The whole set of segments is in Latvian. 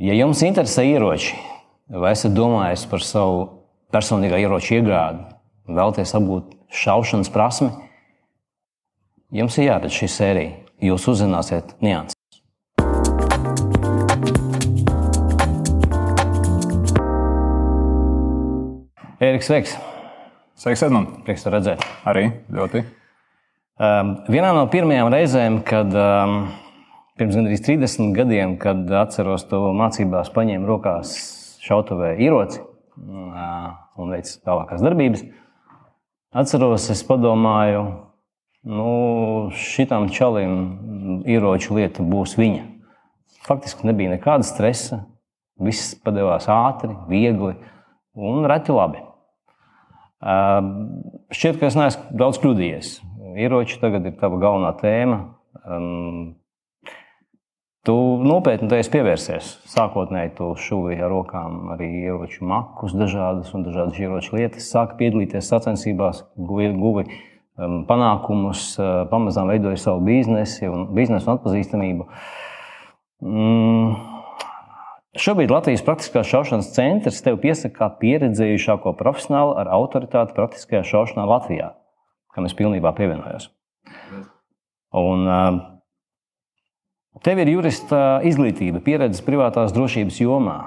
Ja jums interesē ieroči, vai esat domājis par savu personīgā ieroča iegādi, vēlaties apgūt šaušanas prasmi, jums ir jāredz šī sērija. Jūs uzzināsiet nianses. Eriks, sveiks! Sveiks, Edmunds! Prieks te redzēt! Arī ļoti. Um, vienā no pirmajām reizēm, kad um, pirms gandrīz 30 gadiem, kad atceros to mācībās, paņēmu rokās šautavē ieroci un veicu tālākās darbības, atceros, es padomāju, nu, šitam čalim ieroču lieta būs viņa. Faktiski nebija nekāda stresa, viss padevās ātri, viegli un reti labi. Šķiet, ka es neesmu daudz kļūdījies. Ieroči tagad ir tava galvenā tēma. Tu nopietni tam pievērsies. Sākotnēji tu šuvi ar rokām arī ieroču makus, dažādas un dažādas ieroču lietas. Sāki piedalīties sacensībās, guvi, guvi um, panākumus, uh, pamazām veidoja savu biznesu un, biznesu un atpazīstamību. Mm, Šobrīd Latvijas Praktiskās šaušanas centrs tev piesaka kā pieredzējušāko profesionāli ar autoritāti praktiskajā šaušanā Latvijā, kam es pilnībā pievienojos. Un, tev ir jurista izglītība, pieredze privātās drošības jomā.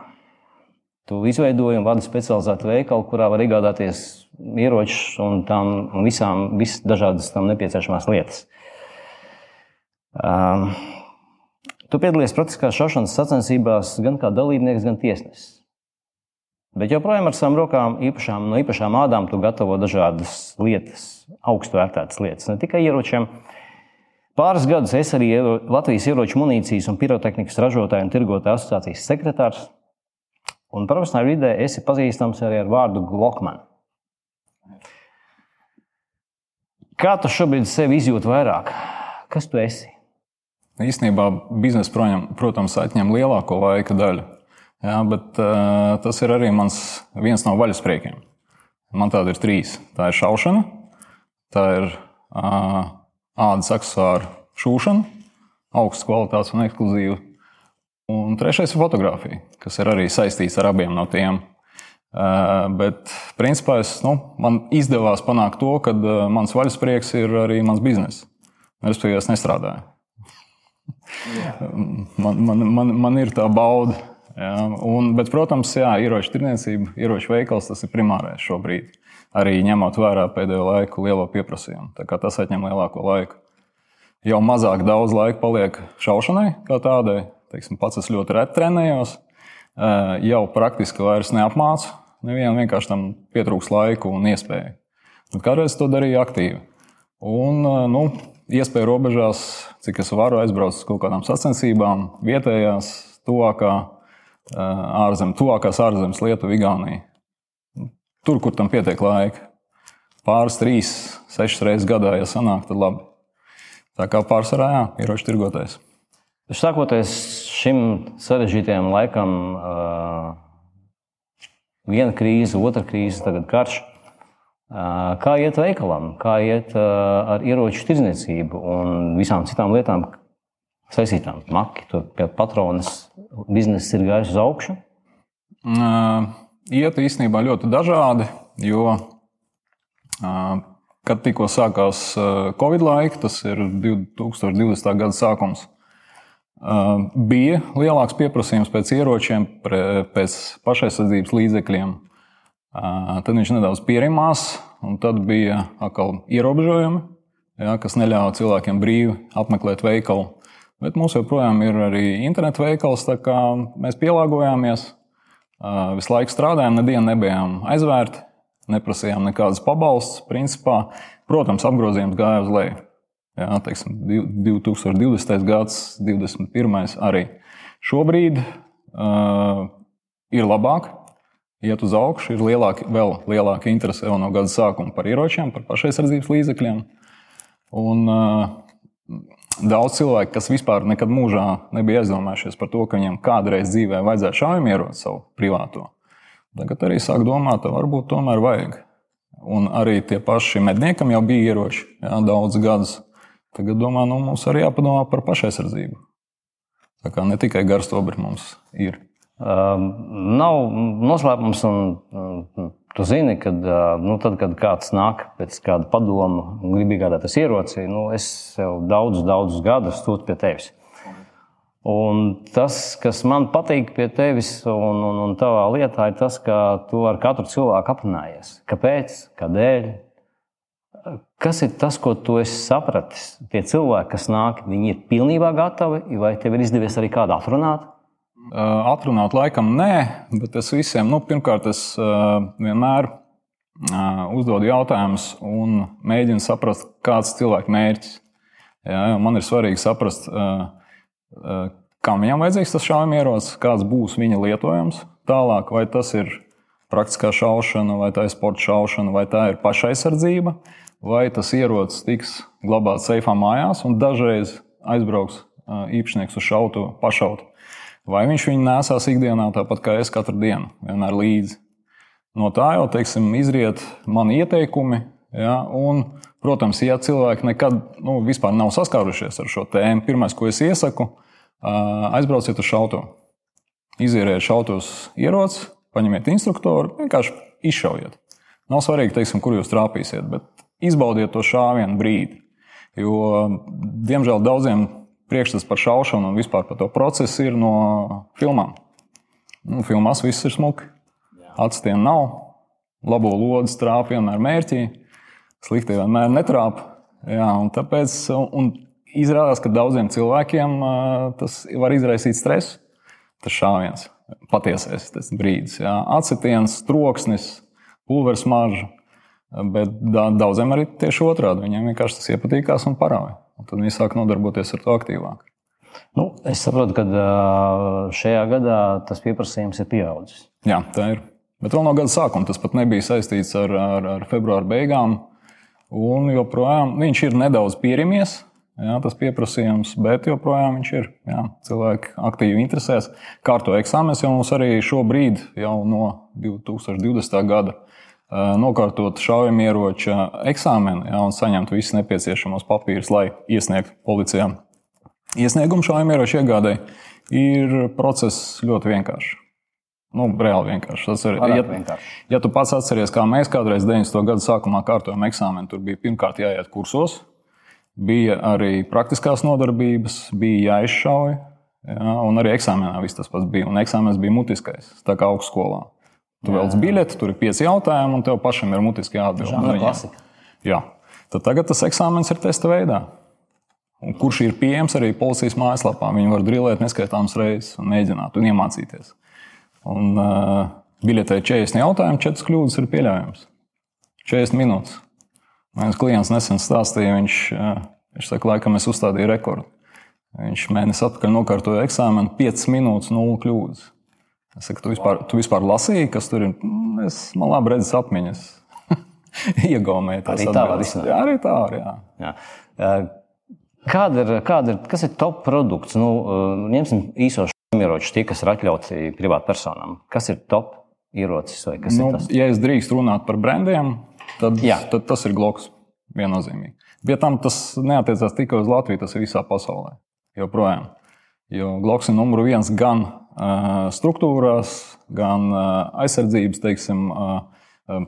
Tu izveidoji un vadi specializētu veikalu, kurā var iegādāties ieročus un, tam, un visām visas dažādas tam nepieciešamās lietas. Um, Tu piedalījies praktiskās šaušanas sacensībās gan kā dalībnieks, gan tiesnesis. Bet joprojām ar savām rokām, īpašām, no īpašām ādām, tu gatavo dažādas lietas, augstu vērtētas lietas, ne tikai ieročiem. Pāris gadus es arī Latvijas ieroču munīcijas un pirotehnikas ražotāju un tirgotāju asociācijas sekretārs. Un profesionālā vidē esi pazīstams arī ar vārdu Glockman. Kā tu šobrīd sevi izjūti vairāk? Kas tu esi? Īsnībā biznesa, protams, atņem lielāko laika daļu. Jā, bet uh, tas ir arī mans viens no vaļaspriekiem. Man tāda ir trīs. Tā ir šaušana, tā ir uh, ādas accessāru šūšana, augsts kvalitātes un ekskluzīva. Un trešais ir fotografija, kas ir arī saistīts ar abiem no tiem. Uh, bet, principā, es, nu, man izdevās panākt to, ka uh, mans vaļasprieks ir arī mans bizness. Respektīvi, es nestrādāju. Man, man, man, man ir tā bauda. Jā, un, bet, protams, jā, ieroču tirniecība, ieroču veikals tas ir primārais šobrīd. Arī ņemot vērā pēdējo laiku lielo pieprasījumu. Tas atņem lielāko laiku. Jau mazāk daudz laika paliek šaušanai kā tādai. Teiksim, pats es ļoti reti trenējos. Jau praktiski vairs neapmācu. Nevienam vienkārši tam pietrūks laiku un iespēju. Bet kādreiz to darīju aktīvi. Un, nu, iespēju robežās, cik es varu aizbraukt uz kaut kādām sacensībām, vietējās, tuvākā, ārzem, tuvākās ārzemes Lietuva, Igaunija. Tur, kur tam pietiek laika. Pāris, trīs, sešas reizes gadā, ja sanāk, tad labi. Tā kā pārsvarā, jā, ieroči tirgoties. Sākoties šim sarežģītajam laikam, viena krīze, otra krīze, tagad karš. Kā iet veikalam, kā iet ar ieroču tirdzniecību un visām citām lietām saistītām? Maki, patronas biznesa ir gājis uz augšu? Iet īstenībā ļoti dažādi, jo kad tikko sākās Covid laika, tas ir 2020. gada sākums, bija lielāks pieprasījums pēc ieročiem, pēc pašaizsardzības līdzekļiem. Tad viņš nedaudz pierimās, un tad bija atkal ierobežojumi, ja, kas neļāva cilvēkiem brīvi apmeklēt veikalu. Bet mums joprojām ir arī interneta veikals, tā kā mēs pielāgojāmies. Visu laiku strādājām, nedienu nebijām aizvērti, neprasījām nekādas pabalstus. Principā, protams, apgrozījums gāja uz leju. Jā, teiksim, 2020. gads, 2021. arī. Šobrīd uh, ir labāk, iet uz augšu, ir lielāka, vēl lielāka interese jau no gada sākuma par ieročiem, par pašaizsardzības līdzekļiem. Un, uh, daudz cilvēku, kas vispār nekad mūžā nebija aizdomājušies par to, ka viņiem kādreiz dzīvē vajadzēja šaujamieroci savu privāto, tagad arī sāk domāt, varbūt tomēr vajag. Un arī tie paši medniekam jau bija ieroči jā, daudz gadus. Tagad domā, nu, mums arī jāpadomā par pašaizsardzību. Tā kā ne tikai garstobri mums ir Um, nav noslēpums, un tu zini, ka nu, tad, kad kāds nāk pēc kāda padoma un grib iegādāties ieroci, nu, es jau daudzus, daudzus gadus sūtu pie tevis. Un tas, kas man patīk pie tevis un, un, un tavā lietā, ir tas, ka tu ar katru cilvēku aprunājies. Kāpēc? Kādēļ? Kas ir tas, ko tu esi sapratis? Tie cilvēki, kas nāk, viņi ir pilnībā gatavi, vai tev ir izdevies arī kādu atrunāt? Uh, atrunāt, laikam, nē, bet es visiem, nu, pirmkārt, es uh, vienmēr uh, uzdodu jautājumus un mēģinu saprast, kāds ir cilvēka mērķis. Jā, man ir svarīgi saprast, kam viņam vajadzīgs tas šaujamierocis, kāds būs viņa lietojams tālāk, vai tas ir praktiskā šaušana, vai tā ir sporta šaušana, vai tā ir pašaizsardzība, vai tas ierocis tiks glabāts seifā mājās un dažreiz aizbrauks īpašnieks uz šautu pašaut. Vai viņš viņu nesās ikdienā tāpat kā es katru dienu, vienmēr līdzi. No tā jau teiksim, izriet mani ieteikumi. Ja, un, protams, ja cilvēki nekad nu, nav saskārušies ar šo tēmu, pirmais, ko es iesaku, aizbrauciet uz šauto. Izīrējiet šautos ieroci, paņemiet instruktoru, vienkārši izšaujiet. Nav svarīgi, teiksim, kur jūs trāpīsiet, bet izbaudiet to šāvienu brīdi. Jo, diemžēl, daudziem priekšstats par šaušanu un vispār par to procesu ir no filmām. Nu, filmās viss ir smuki. Atstienu nav, labo lodzi trāpa vienmēr mērķī, slikti vienmēr netrāpa. Jā, un tāpēc, un izrādās, ka daudziem cilvēkiem tas var izraisīt stresu. Tas šāviens, patiesais tas brīdis, jā. acetiens, troksnis, pulveris marža. Bet daudziem arī tieši otrādi. Viņiem vienkārši tas iepatīkās un parāda. Un tad viņi sāk nodarboties ar to aktīvāk. Nu, es saprotu, ka šajā gadā tas pieprasījums ir pieaudzis. Jā, tā ir. Bet vēl no gada sākuma tas pat nebija saistīts ar, ar, ar februāra beigām. Un joprojām viņš ir nedaudz pierimies. Jā, tas pieprasījums, bet joprojām viņš ir. Jā, cilvēki aktīvi interesēs. Kārto eksāmenes jau mums arī šobrīd, jau no 2020. gada, nokārtot šaujamieroča eksāmenu jā, un saņemt visus nepieciešamos papīrus, lai iesniegtu policijām. Iesniegumu šaujamieroča iegādai ir process ļoti vienkāršs. Nu, reāli vienkārši. Tas ir ja, vienkārši. Ja tu pats atceries, kā mēs kādreiz 90. gada sākumā kārtojām eksāmenu, tur bija pirmkārt jāiet kursos, Bija arī praktiskās nodarbības, bija jāizšauj, ja, un arī eksāmenā viss tas pats bija. Un eksāmenis bija mutiskais, tā kā augstskolā. Tu velc biļeti, tur ir pieci jautājumi, un tev pašam ir mutiski jāatbild. Jā. Tad tagad tas eksāmenis ir testa veidā. Un kurš ir pieejams arī policijas mājaslapā. Viņi var drillēt neskaitāmas reizes un mēģināt un iemācīties. Un, uh, biļetē 40 jautājumu, 4 kļūdas ir pieļaujams. 40 minūtes. Mans klients nesen stāstīja, viņš, viņš saka, laikam es uzstādīju rekordu. Viņš mēnesi atpakaļ nokārtoja eksāmenu, 5 minūtes, 0 kļūdas. Es saku, tu vispār, tu vispār lasīji, kas tur ir? Mm, es man labi redzu atmiņas. Iegaumēju tās arī tā var. Jā, arī tā var, jā. jā. Kāda ir, kāda ir, kas ir top produkts? Nu, ņemsim īso ieročus, tie, kas ir atļauti privātpersonām. Kas ir top ierocis? Nu, ja es drīkstu runāt par brendiem, tad, Jā. tad tas ir gloks viennozīmīgi. Pie tam tas neatiecās tikai uz Latviju, tas ir visā pasaulē. Joprojām. Jo gloks ir numur viens gan struktūrās, gan uh, aizsardzības, teiksim, uh,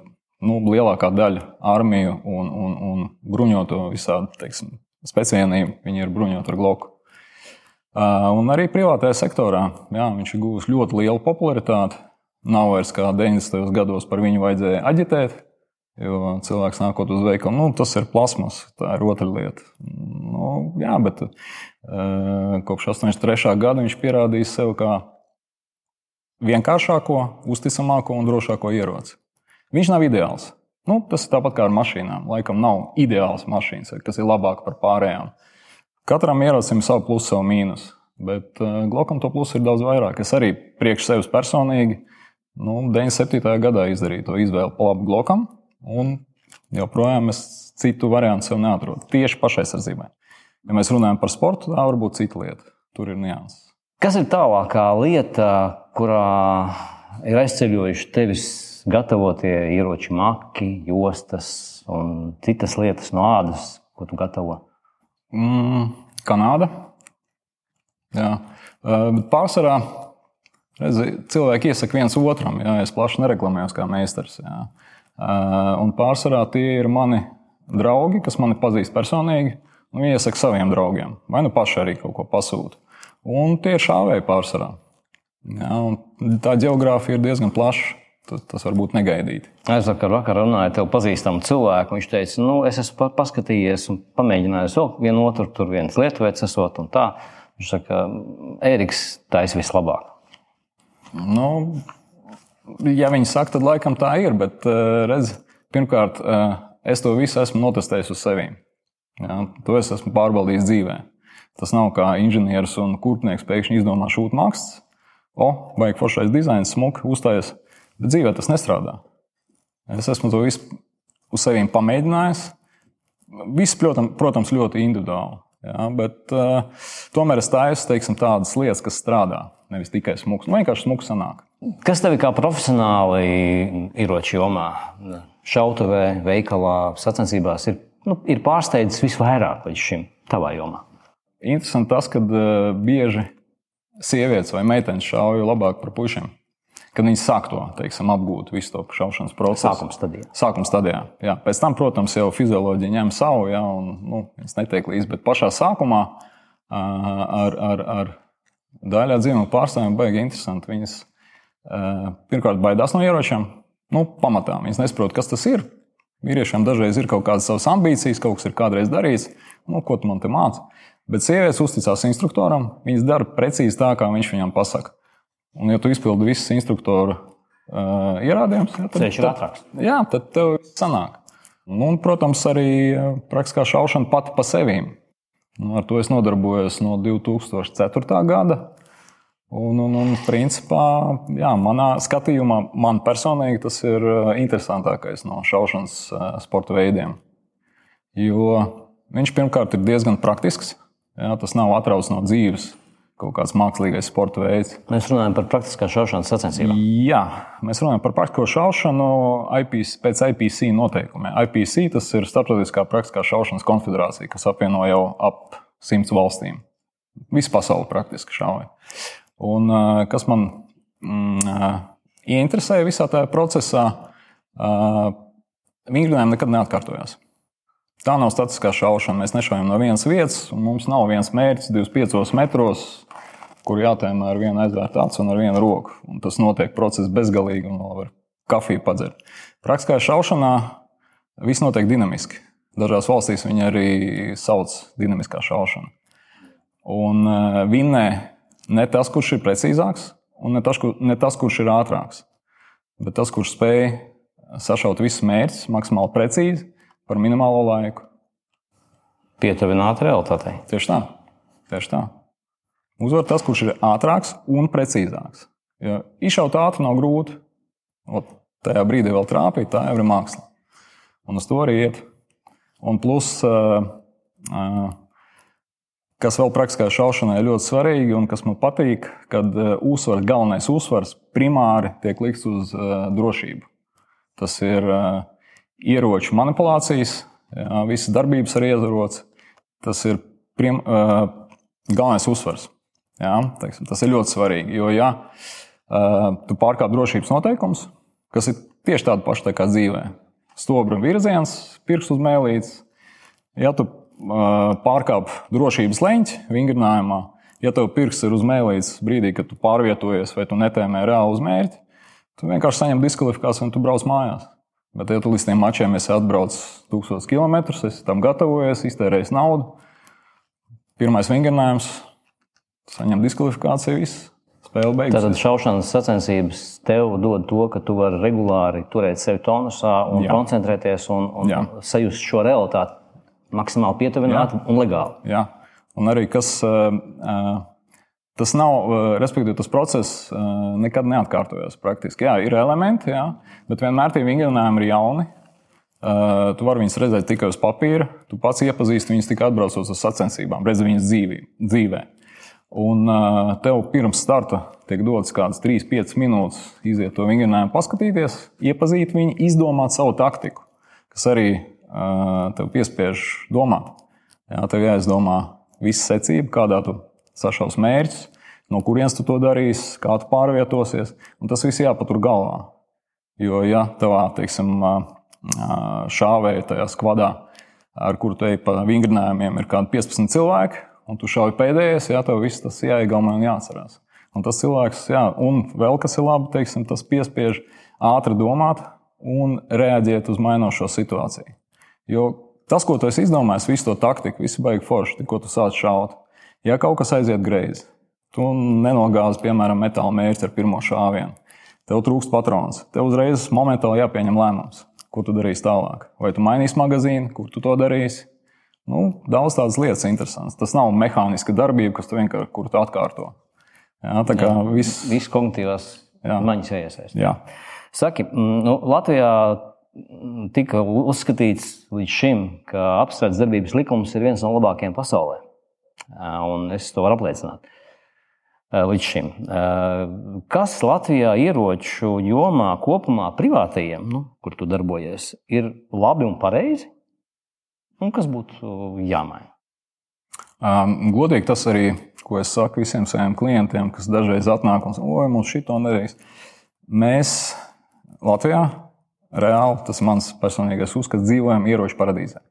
nu, lielākā daļa armiju un, un, un bruņoto visādi teiksim, spēcienību. Viņi ir bruņoti ar gloku. Un arī privātajā sektorā jā, viņš ir guvis ļoti lielu popularitāti. Nav vairs kā 90. gados par viņu vajadzēja aģitēt. Jo cilvēks nākot uz veikalu, nu, tas ir plasmas, tā ir otra lieta. Nu, jā, bet uh, kopš 83. gada viņš pierādīja sev kā vienkāršāko, uzticamāko un drošāko ieroci. Viņš nav ideāls. Nu, tas ir tāpat kā ar mašīnām. Laikam nav ideāls mašīnas, kas ir labāk par pārējām. Katram ierocim savu plusu, savu mīnusu. Bet uh, Glokam to plusu ir daudz vairāk. Es arī priekš sevis personīgi nu, 97. gadā izdarīju to izvēli pa labu Glokam. Un joprojām es citu variantu sev neatrodu. Tieši pašaizsardzībai. Ja mēs runājam par sportu, tā var būt cita lieta. Tur ir nianses. Kas ir tālākā lieta, kurā ir aizceļojuši tevis gatavotie ieroči, maki, jostas un citas lietas no ādas, ko tu gatavo? Mm, Kanāda. Jā. Bet pārsvarā Redzi, cilvēki iesaka viens otram, jā, es plaši nereklamējos kā meistars. Jā. Un pārsvarā tie ir mani draugi, kas mani pazīst personīgi, viņi iesaka saviem draugiem. Vai nu paši arī kaut ko pasūta. Un tie ir šāvēji pārsvarā. Jā, tā geogrāfija ir diezgan plaša. Tas var būt negaidīti. Es vakar, vakar runāju ar tevi pazīstamu cilvēku. Viņš teica, nu, es esmu paskatījies un pamēģinājis vēl vienu otru, tur viens lietuvietis esot un tā. Viņš saka, Ēriks, tā ir vislabāk. Nu, ja viņi saka, tad laikam tā ir. Bet, eh, redz, pirmkārt, eh, es to visu esmu notestējis uz sevi. Ja, to es esmu pārbaudījis dzīvē. Tas nav kā inženieris un kurpnieks pēkšņi izdomā šūt mākslas. O, vajag foršais dizains, smuki, uzstājas. Bet dzīvē tas nestrādā. Es esmu to visu uz sevis pamēģinājis. Viss, protams, ļoti individuāli. Ja, bet uh, tomēr es taisu teiksim, tādas lietas, kas strādā. Nevis tikai smūgs. Man vienkārši smūgs sanāk. Kas tev kā profesionāli ieroču jomā, šautavē, veikalā, sacensībās ir, nu, ir pārsteidzis visvairāk līdz šim tavā jomā? Interesanti tas, ka uh, bieži sievietes vai meitenes šauja labāk par pušiem kad viņi sāk to teiksim, apgūt, visu to šaušanas procesu. Sākuma stadijā. Sākuma stadijā. Jā. Pēc tam, protams, jau fizioloģija ņem savu, jā, un nu, es neteiktu līdzi, bet pašā sākumā ar, ar, ar daļā dzīvnieku pārstāvjiem baigi interesanti. Viņas pirmkārt baidās no ieročiem, nu, pamatā. Viņas nesaprot, kas tas ir. Vīriešiem dažreiz ir kaut kādas savas ambīcijas, kaut kas ir kādreiz darīts, nu, ko tu man te māci. Bet sievietes uzticās instruktoram, viņas dara precīzi tā, kā viņš viņam pasaka. Un, ja tu izpildi visus instruktoru uh, ierādījumus, ja, tad ceļš ir ātrāks. Jā, tad tev sanāk. Un, protams, arī praktiskā šaušana pati pa sevi. Nu, ar to es nodarbojos no 2004. gada. Un, un, un principā, jā, manā skatījumā, man personīgi tas ir interesantākais no šaušanas sporta veidiem. Jo viņš pirmkārt ir diezgan praktisks. Jā, tas nav atrauts no dzīves kaut kāds mākslīgais sporta veids. Mēs runājam par praktiskā šaušanas sacensībām. Jā, mēs runājam par praktisko šaušanu IPC, pēc IPC noteikumiem. IPC tas ir Startautiskā praktiskā šaušanas konfederācija, kas apvieno jau ap simts valstīm. Visu pasauli praktiski šauja. Un, kas man mm, ieinteresēja visā tajā procesā, vingrinājumi nekad neatkārtojās. Tā nav statiskā šaušana. Mēs nešaujam no vienas vietas, un mums nav viens mērķis 25 metros kur jātēmē ar vienu aizvērtu acu un ar vienu roku. Un tas notiek process bezgalīgi, un vēl var kafiju padzert. Praktiskā šaušanā viss notiek dinamiski. Dažās valstīs viņi arī sauc dinamiskā šaušana. Un uh, vinnē ne tas, kurš ir precīzāks, un ne tas, kur, ne tas, kurš ir ātrāks, bet tas, kurš spēj sašaut visus mērķus maksimāli precīzi par minimālo laiku. Pietuvināt realitātei. Tieši tā. Tieši tā. Uzvar tas, kurš ir ātrāks un precīzāks. Ja izšaut ātri nav grūti. Ot, tajā brīdī vēl trāpīt, tā jau ir māksla. Un uz to arī iet. Un plus, kas vēl praktiskā šaušanā ir ļoti svarīgi un kas man patīk, kad uzsvars, galvenais uzsvars primāri tiek likts uz drošību. Tas ir ieroču manipulācijas, jā, visas darbības ar iezarots. Tas ir prim, galvenais uzsvars. Ja, teiksim, tas ir ļoti svarīgi. Jo, ja tu pārkāp drošības noteikumus, kas ir tieši tādi paši tā kā dzīvē, stobra virziens, pirksts uz mēlītes, ja tu pārkāp drošības leņķi vingrinājumā, ja tev pirksts ir uz mēlītes brīdī, kad tu pārvietojies vai tu netēmē reāli uz mērķi, tu vienkārši saņem diskvalifikāciju un tu brauc mājās. Bet, ja līdz tiem mačiem esi atbraucis tūkstošus kilometrus, esi tam gatavojies, iztērējis naudu, pirmais vingrinājums saņem diskvalifikāciju. Viss. Tātad šaušanas sacensības tev dod to, ka tu vari regulāri turēt sevi tonusā un Jā. koncentrēties un, un Jā. sajust šo realitāti maksimāli pietuvināti un legāli. Jā, un arī kas. Tas nav, respektīvi, tas process nekad neatkārtojas praktiski. Jā, ir elementi, jā, bet vienmēr tie vingrinājumi ir jauni. Tu vari viņus redzēt tikai uz papīra. Tu pats iepazīsti viņus tikai atbraucot uz sacensībām, redzi viņus dzīvī, dzīvē. Un tev pirms starta tiek dots kādas 3-5 minūtes, iziet to vingrinājumu, paskatīties, iepazīt viņu, izdomāt savu taktiku, kas arī tev piespiež domāt. Jā, tev jāizdomā visa secība, kādā tu sašaus mērķus, no kurienes tu to darīsi, kā tu pārvietosies. Tas viss jāpatur galvā. Jo, ja tavā teiksim, šāvēja tajā skvadā, ar kuru te pa vingrinājumiem ir kādi 15 cilvēki, un tu šauji pēdējais, jā, tev viss tas jāiegaumē un jāatcerās. Un tas cilvēks, jā, un vēl kas ir labi, teiksim, tas piespiež ātri domāt un reaģēt uz mainošo situāciju. Jo tas, ko tu esi izdomājis, visu to taktiku, visu baigi forši, ko tu sāc šaut, ja kaut kas aiziet greizi, tu nenogāzi, piemēram, metāla mērķi ar pirmo šāvienu, tev trūkst patrons, tev uzreiz momentāli jāpieņem lēmums, ko tu darīsi tālāk. Vai tu mainīsi magazīnu, kur tu to darīsi? Nu, daudz tādas lietas interesantas. Tas nav mehāniska darbība, kas tu vienkārši kur tu atkārto. Jā, tā kā viss. Viss kognitīvās maņas iesaistās. Jā. Saki, nu, Latvijā tika uzskatīts līdz šim, ka apstrādes darbības likums ir viens no labākajiem pasaulē. Un es to varu apliecināt. Līdz šim. Kas Latvijā ieroču jomā kopumā privātajiem, nu, kur tu darbojies, ir labi un pareizi? Un kas būtu jāmaina? Um, godīgi tas arī, ko es saku visiem saviem klientiem, kas dažreiz atnāk un saka, oi, mums šito nedarīs. Mēs Latvijā reāli, tas ir mans personīgais uzskats, dzīvojam ieroču paradīzē.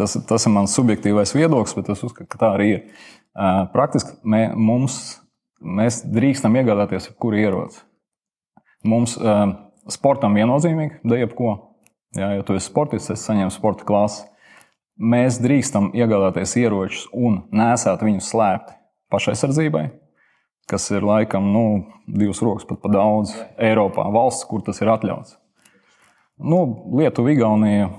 Tas, tas ir mans subjektīvais viedoklis, bet es uzskatu, ka tā arī ir. Praktiski mē, mums, mēs drīkstam iegādāties jebkuru ieroci. Mums sportam viennozīmīgi, da jebko. Jā, ja tu esi sportists, es saņemu sporta klasi. Mēs drīkstam iegādāties ieročus un nesāt viņus slēpti pašaizsardzībai, kas ir laikam nu, divas rokas pat pa daudz Eiropā, valsts, kur tas ir atļauts. Nu, Lietuva, Igaunija,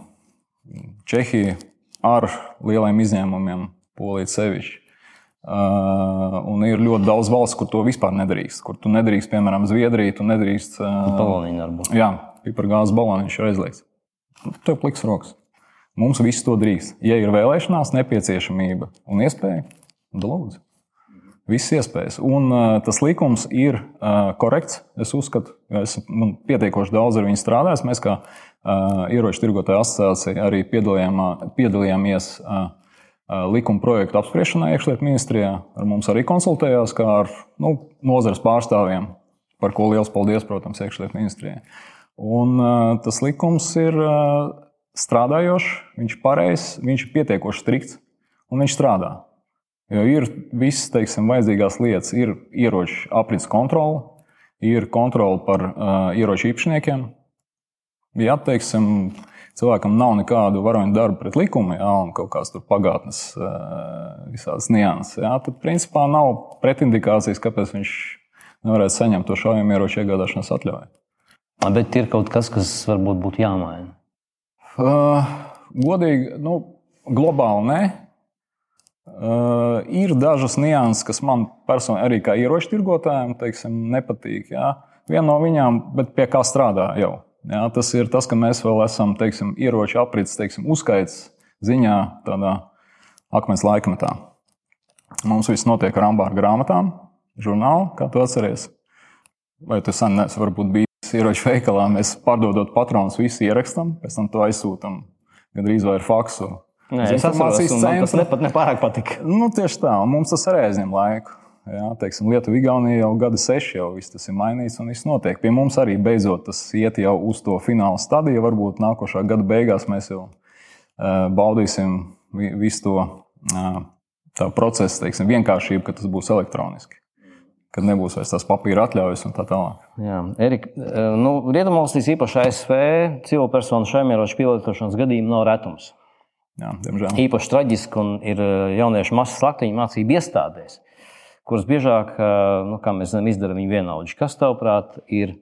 Čehija ar lieliem izņēmumiem, Polija sevišķi. Uh, un ir ļoti daudz valsts, kur to vispār nedrīkst. Kur tu nedrīkst, piemēram, Zviedriju, tu nedrīkst. Uh, Baloniņu varbūt. Jā, pipargāzes baloniņš ir aizliegts. Tev pliks rokas. Mums viss to drīkst. Ja ir vēlēšanās, nepieciešamība un iespēja, tad lūdzu. Visas iespējas. Un uh, tas likums ir uh, korekts. Es uzskatu, ka esmu pietiekoši daudz ar viņu strādājis. Mēs, kā uh, ieroču tirgotāju asociācija, arī piedalījāmies likuma projektu apspriešanā iekšlietu ministrijā. Ar mums arī konsultējās kā ar nu, nozares pārstāvjiem, par ko liels paldies, protams, iekšlietu ministrijai. Un, tas likums ir strādājošs, viņš ir pareizs, viņš ir pietiekoši strikts un viņš strādā. Jo ir visas, teiksim, vajadzīgās lietas, ir ieroču aprits kontrole, ir kontrole par uh, ieroču īpašniekiem. Ja, teiksim, cilvēkam nav nekādu varoņu darbu pret likumu, ja, un kaut kādas pagātnes uh, visādas nianses, ja, tad principā nav pretindikācijas, kāpēc viņš nevarētu saņemt to šaujamieroču ieroču iegādāšanas atļauju. Bet ir kaut kas, kas varbūt būtu jāmaina. Uh, godīgi, nu, globāli nē. Uh, ir dažas nianses, kas man personīgi, arī kā ieroču tirgotājiem, teiksim, nepatīk. Jā. Viena no viņām, bet pie kā strādā jau. Jā, tas ir tas, ka mēs vēl esam teiksim, ieroču aprits teiksim, uzskaits ziņā, tādā akmens laikmetā. Mums viss notiek ar ambāru grāmatām, žurnālu, kā tu atceries. Vai tas sen neesi varbūt bijis? ieroču veikalā mēs pārdodot patronus, visu ierakstam, pēc tam to aizsūtām gandrīz vai ar faksu. Nē, es informācijas centru. Tas nepat nepārāk patika. Nu, tieši tā, un mums tas arī aizņem laiku. Jā, teiksim, Lietuva, Igaunija jau gada seši jau viss tas ir mainīts un viss notiek. Pie mums arī beidzot tas iet jau uz to fināla stadiju. Varbūt nākošā gada beigās mēs jau uh, baudīsim visu to uh, procesu, teiksim, vienkāršību, ka tas būs elektroniski kad nebūs vairs tās papīra atļaujas un tā tālāk. Jā, Erika, eh, nu, Rietumvalstīs, īpaši ASV, civilpersonu šaujamieroču pielietošanas gadījumu nav retums. Jā, diemžēl. Īpaši traģiski un ir eh, jauniešu masas slaktiņu mācību iestādēs, kuras biežāk, eh, nu, kā mēs zinām, izdara viņu vienaudži. Kas, tavuprāt, ir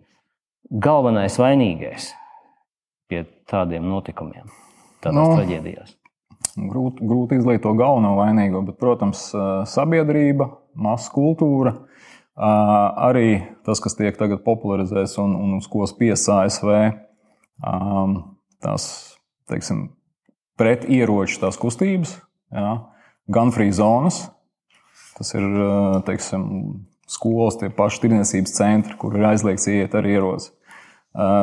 galvenais vainīgais pie tādiem notikumiem, tādās nu, traģēdijās? Grūti, grūti izlaikt to galveno vainīgo, bet, protams, sabiedrība, masu kultūra Arī tas, kas tiek tagad popularizēts un, un uz ko spiest ASV, tās teiksim, pret ieroču tās kustības, jā, gan free zonas, tas ir teiksim, skolas, tie paši tirdzniecības centri, kur ir aizliegts iet ar ieroci.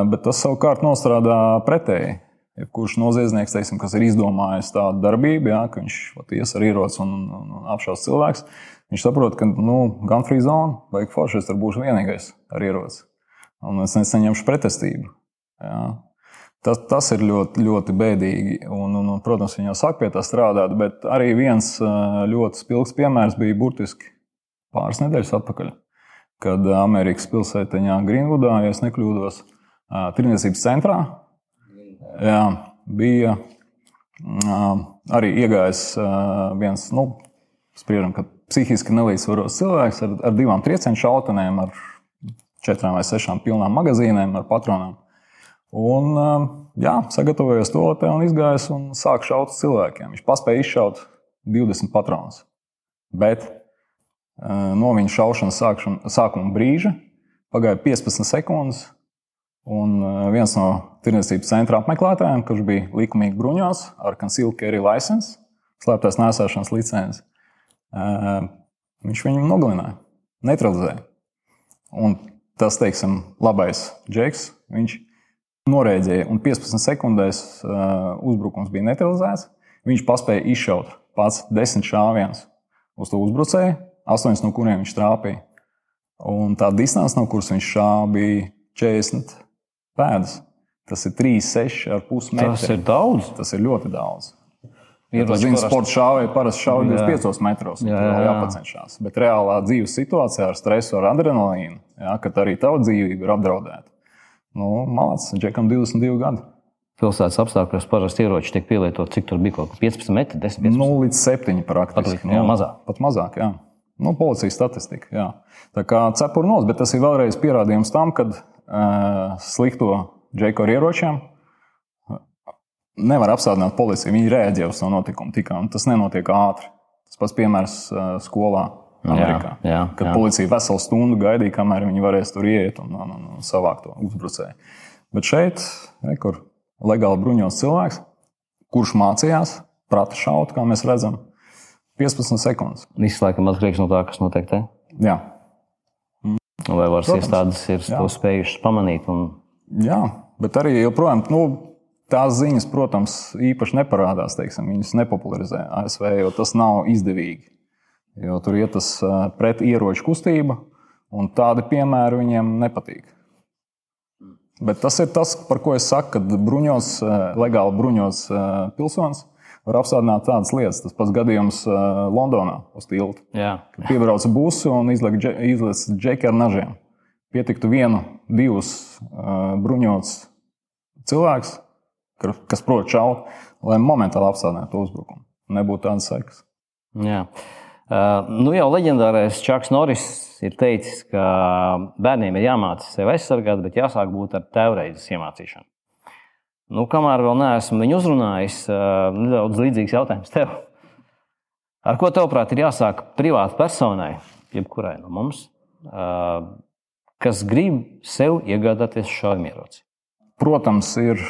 Bet tas savukārt nostrādā pretēji. Jebkurš noziedznieks, teiksim, kas ir izdomājis tādu darbību, jā, ka viņš ies ar ieroci un, un, un apšaus cilvēks, Viņš saprot, ka nu, gan free zone, vai forši es tur būšu vienīgais ar ieroci. Un es nesaņemšu pretestību. Jā. Tas, tas ir ļoti, ļoti bēdīgi. Un, un, un, protams, viņi jau sāk pie tā strādāt, bet arī viens ļoti spilgts piemērs bija burtiski pāris nedēļas atpakaļ, kad Amerikas pilsētiņā Greenwoodā, ja nekļūdos, Tirniecības centrā jā, bija arī iegājis viens, nu, spriežam, ka psihiski nelīdzsvarots cilvēks ar, ar divām triecienu šautenēm, ar četrām vai sešām pilnām magazīniem, ar patroniem. Un, jā, sagatavojos to un izgājis un sāk šaut uz cilvēkiem. Viņš spēja izšaut 20 patronus. Bet no viņa šaušanas sākšana, sākuma brīža pagāja 15 sekundes. Un viens no tirdzniecības centra apmeklētājiem, kurš bija likumīgi bruņos ar concealed carry license, slēptās nēsāšanas licenci, viņš viņu nogalināja, neutralizēja. Un tas, teiksim, labais džeks, viņš norēģēja, un 15 sekundēs uzbrukums bija neutralizēts. Viņš spēja izšaut pats desmit šāvienus uz to uzbrucēju, astoņus no kuriem viņš trāpīja. Un tā distance, no kuras viņš šāva, bija 40 pēdas. Tas ir 3,6,5 metri. Tas ir daudz. Tas ir ļoti daudz. Ir ja tas zina, sporta šāvēja parasti šauj 25 metros. Jā, jā, jā. jāpacenšas. Bet reālā dzīves situācijā ar stresu, ar adrenalīnu, jā, kad arī tava dzīvība ir apdraudēta. Nu, Malācis, Džekam 22 gadi. Pilsētas apstākļos parasti ieroči tiek pielietoti, cik tur bija kaut kas 15 metri, 10 metri. Nu, līdz 7 praktiski. Pat, jā, nu, mazāk. Pat mazāk, jā. Nu, policijas statistika. Jā. Tā kā cepurnos, bet tas ir vēlreiz pierādījums tam, ka uh, slikto džeku ar ieročiem nevar apstādināt policiju. Viņi reaģē uz to notikumu tikai, un tas nenotiek ātri. Tas pats piemērs uh, skolā. Amerikā, jā, jā, kad jā. policija veselu stundu gaidīja, kamēr viņi varēs tur iet un, un, un savākt to uzbrucēju. Bet šeit, re, kur legāli bruņots cilvēks, kurš mācījās, prata šaut, kā mēs redzam, 15 sekundes. Viss laikam atkarīgs no tā, kas notiek te. Jā. Vai varas iestādes ir jā. to spējušas pamanīt? Un... Jā, bet arī joprojām. Nu, Tās ziņas, protams, īpaši neparādās, teiksim, viņas nepopularizē ASV, jo tas nav izdevīgi. Jo tur ir tas pret ieroču kustība, un tādi piemēri viņiem nepatīk. Bet tas ir tas, par ko es saku, kad bruņos, legāli bruņos pilsonis var apstādināt tādas lietas. Tas pats gadījums Londonā uz tilta. Kad piebrauca busu un izlaiž džeki ar nažiem. Pietiktu vienu, divus bruņots cilvēks, kas prot šaut, lai momentāli apstādinātu uzbrukumu. Nebūtu tādas sekas. Jā. Uh, nu jau leģendārais Čaks Norris ir teicis, ka bērniem ir jāmācās sevi aizsargāt, bet jāsāk būt ar tēvreizes iemācīšanu. Nu, kamēr vēl neesmu viņu uzrunājis, uh, nedaudz līdzīgs jautājums tev. Ar ko tavuprāt ir jāsāk privātai personai, jebkurai no mums, uh, kas grib sev iegādāties šaujamieroci? Protams, ir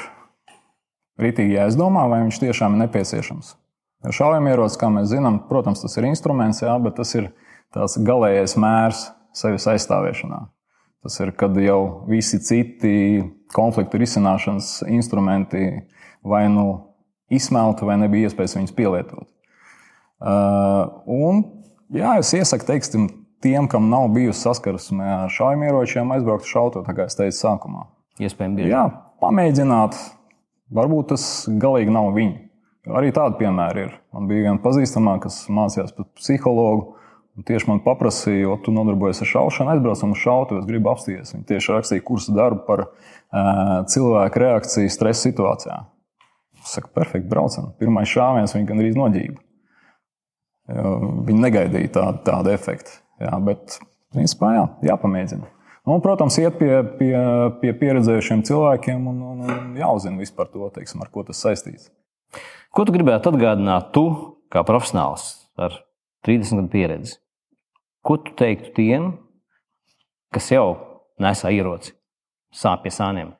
rītīgi jāizdomā, vai viņš tiešām ir nepieciešams. Šaujamierocis, kā mēs zinām, protams, tas ir instruments, jā, bet tas ir tās galīgais mērs sevis aizstāvēšanā. Tas ir, kad jau visi citi konfliktu risināšanas instrumenti vai nu izsmelti, vai nebija iespējas viņus pielietot. Uh, un, jā, es iesaku teiksim, tiem, kam nav bijusi saskarsme ar šaujamieročiem, aizbraukt šautot, kā jau teicu, sākumā. Iespējams, bieži. Jā, pamēģināt. Varbūt tas galīgi nav viņi. Arī tādi piemēri ir. Man bija viena pazīstamā, kas mācījās par psihologu. Tieši man paprasīja, jo tu nodarbojies ar šaušanu, aizbraucam uz šautu, es gribu apstīties. Viņa tieši rakstīja kursu darbu par uh, cilvēku reakciju stresa situācijā. Es saku, perfekti, braucam. Pirmais šāviens viņa gandrīz noģība. Viņa negaidīja tādu, tādu efektu. Jā, bet, principā, jā, jāpamēģina. Un, protams, iet pie, pie, pie pieredzējušiem cilvēkiem un, un, un jāuzzina vispār to, teiksim, ar ko tas saistīts. Ko tu gribētu atgādināt, tu kā profesionāls ar 30 gadu pieredzi? Ko tu teiktu tiem, kas jau nesā ieroci, sāp pie sāniem?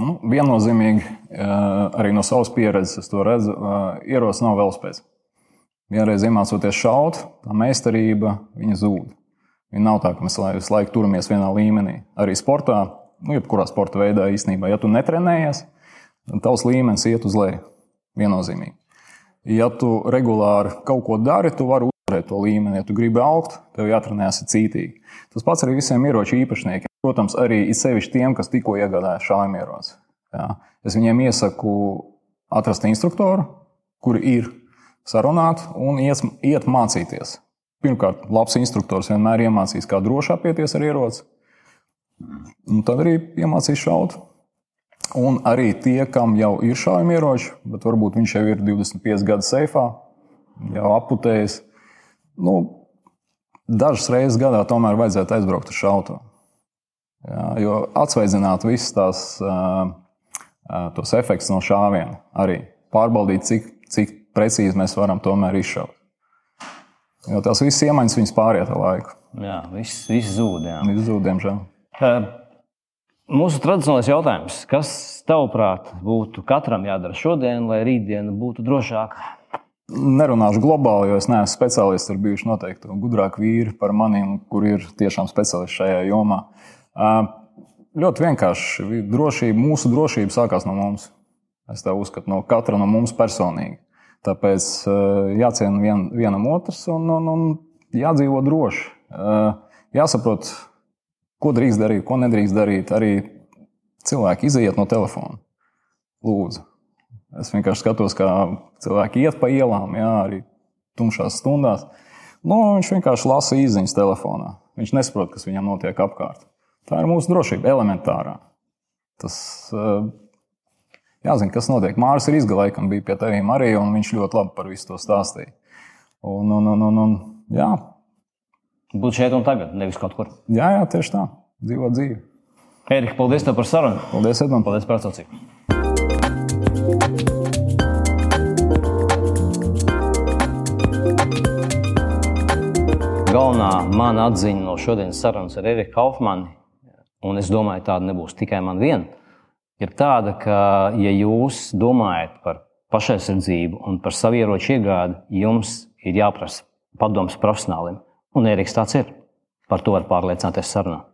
Nu, viennozīmīgi, arī no savas pieredzes, es to redzu, ierocis nav velospēds. Vienreiz iemācoties šaut, tā meistarība zūd. Viņa nav tā, ka mēs visu laiku turamies vienā līmenī. Arī sportā, nu, jebkurā sporta veidā īstenībā, ja tu netrenējies, tavs līmenis iet uz leju. Viennozīmīgi. Ja tu regulāri kaut ko dari, tu vari uzvarēt to līmeni. Ja tu gribi augt, tev jātrenējas cītīgi. Tas pats arī visiem ieroču īpašniekiem. Protams, arī sevišķi tiem, kas tikko iegādājās šaujamieroci. Es viņiem iesaku atrast instruktoru, kuri ir sarunāti un iet, iet mācīties. Pirmkārt, labs instruktors vienmēr iemācīs, kā droši apieties ar ieroci. Un tad arī iemācīs šaut. Un arī tie, kam jau ir šaujamieroči, bet varbūt viņš jau ir 25 gadu seifā, jau aputējis. Nu, dažas reizes gadā tomēr vajadzētu aizbraukt uz šautu. Jā, jo atsveidzināt visas tās tos efektus no šāviena arī pārbaudīt, cik, cik precīzi mēs varam tomēr izšaut. Jo tās visas iemaņas viņas pāriet ar laiku. Jā, viss, viss zūd. Jā. Viss zūd, diemžēl. Mūsu tradicionālais jautājums, kas tavuprāt būtu katram jādara šodien, lai rītdiena būtu drošāka? Nerunāšu globāli, jo es neesmu speciālists. Tur bijuši noteikti gudrāki vīri par maniem, kur ir tiešām speciālisti šajā jomā. Ļoti vienkārši. Drošība, mūsu drošība sākās no mums. Es tā uzskatu, no katra no mums personīgi. Tāpēc jāciena vien, vienam otrs un, un, un jādzīvo droši. Jāsaprot, ko drīkst darīt, ko nedrīkst darīt. Arī cilvēki iziet no telefona. Lūdzu. Es vienkārši skatos, kā cilvēki iet pa ielām, jā, arī tumšās stundās. Nu, viņš vienkārši lasa īsiņas telefonā. Viņš nesaprot, kas viņam notiek apkārt. Tā ir mūsu drošība, elementārā. Tas uh, jāzina, kas notiek. Mārcis ir izgalējis, bija pie teviem arī, un viņš ļoti labi par visu to stāstīja. Un, un, un, un, un, jā. Būt šeit un tagad, nevis kaut kur. Jā, jā tieši tā. Dzīvot dzīvi. Erika, paldies tev par sarunu. Paldies, Edmund. Paldies par atsaucību. Galvenā mana atziņa no šodienas sarunas ar Eriku Kaufmanu, un es domāju, tāda nebūs tikai man viena ir tāda, ka, ja jūs domājat par pašaizsardzību un par savu ieroču iegādi, jums ir jāprasa padoms profesionālim. Un Eriks tāds ir. Par to var pārliecināties sarunā.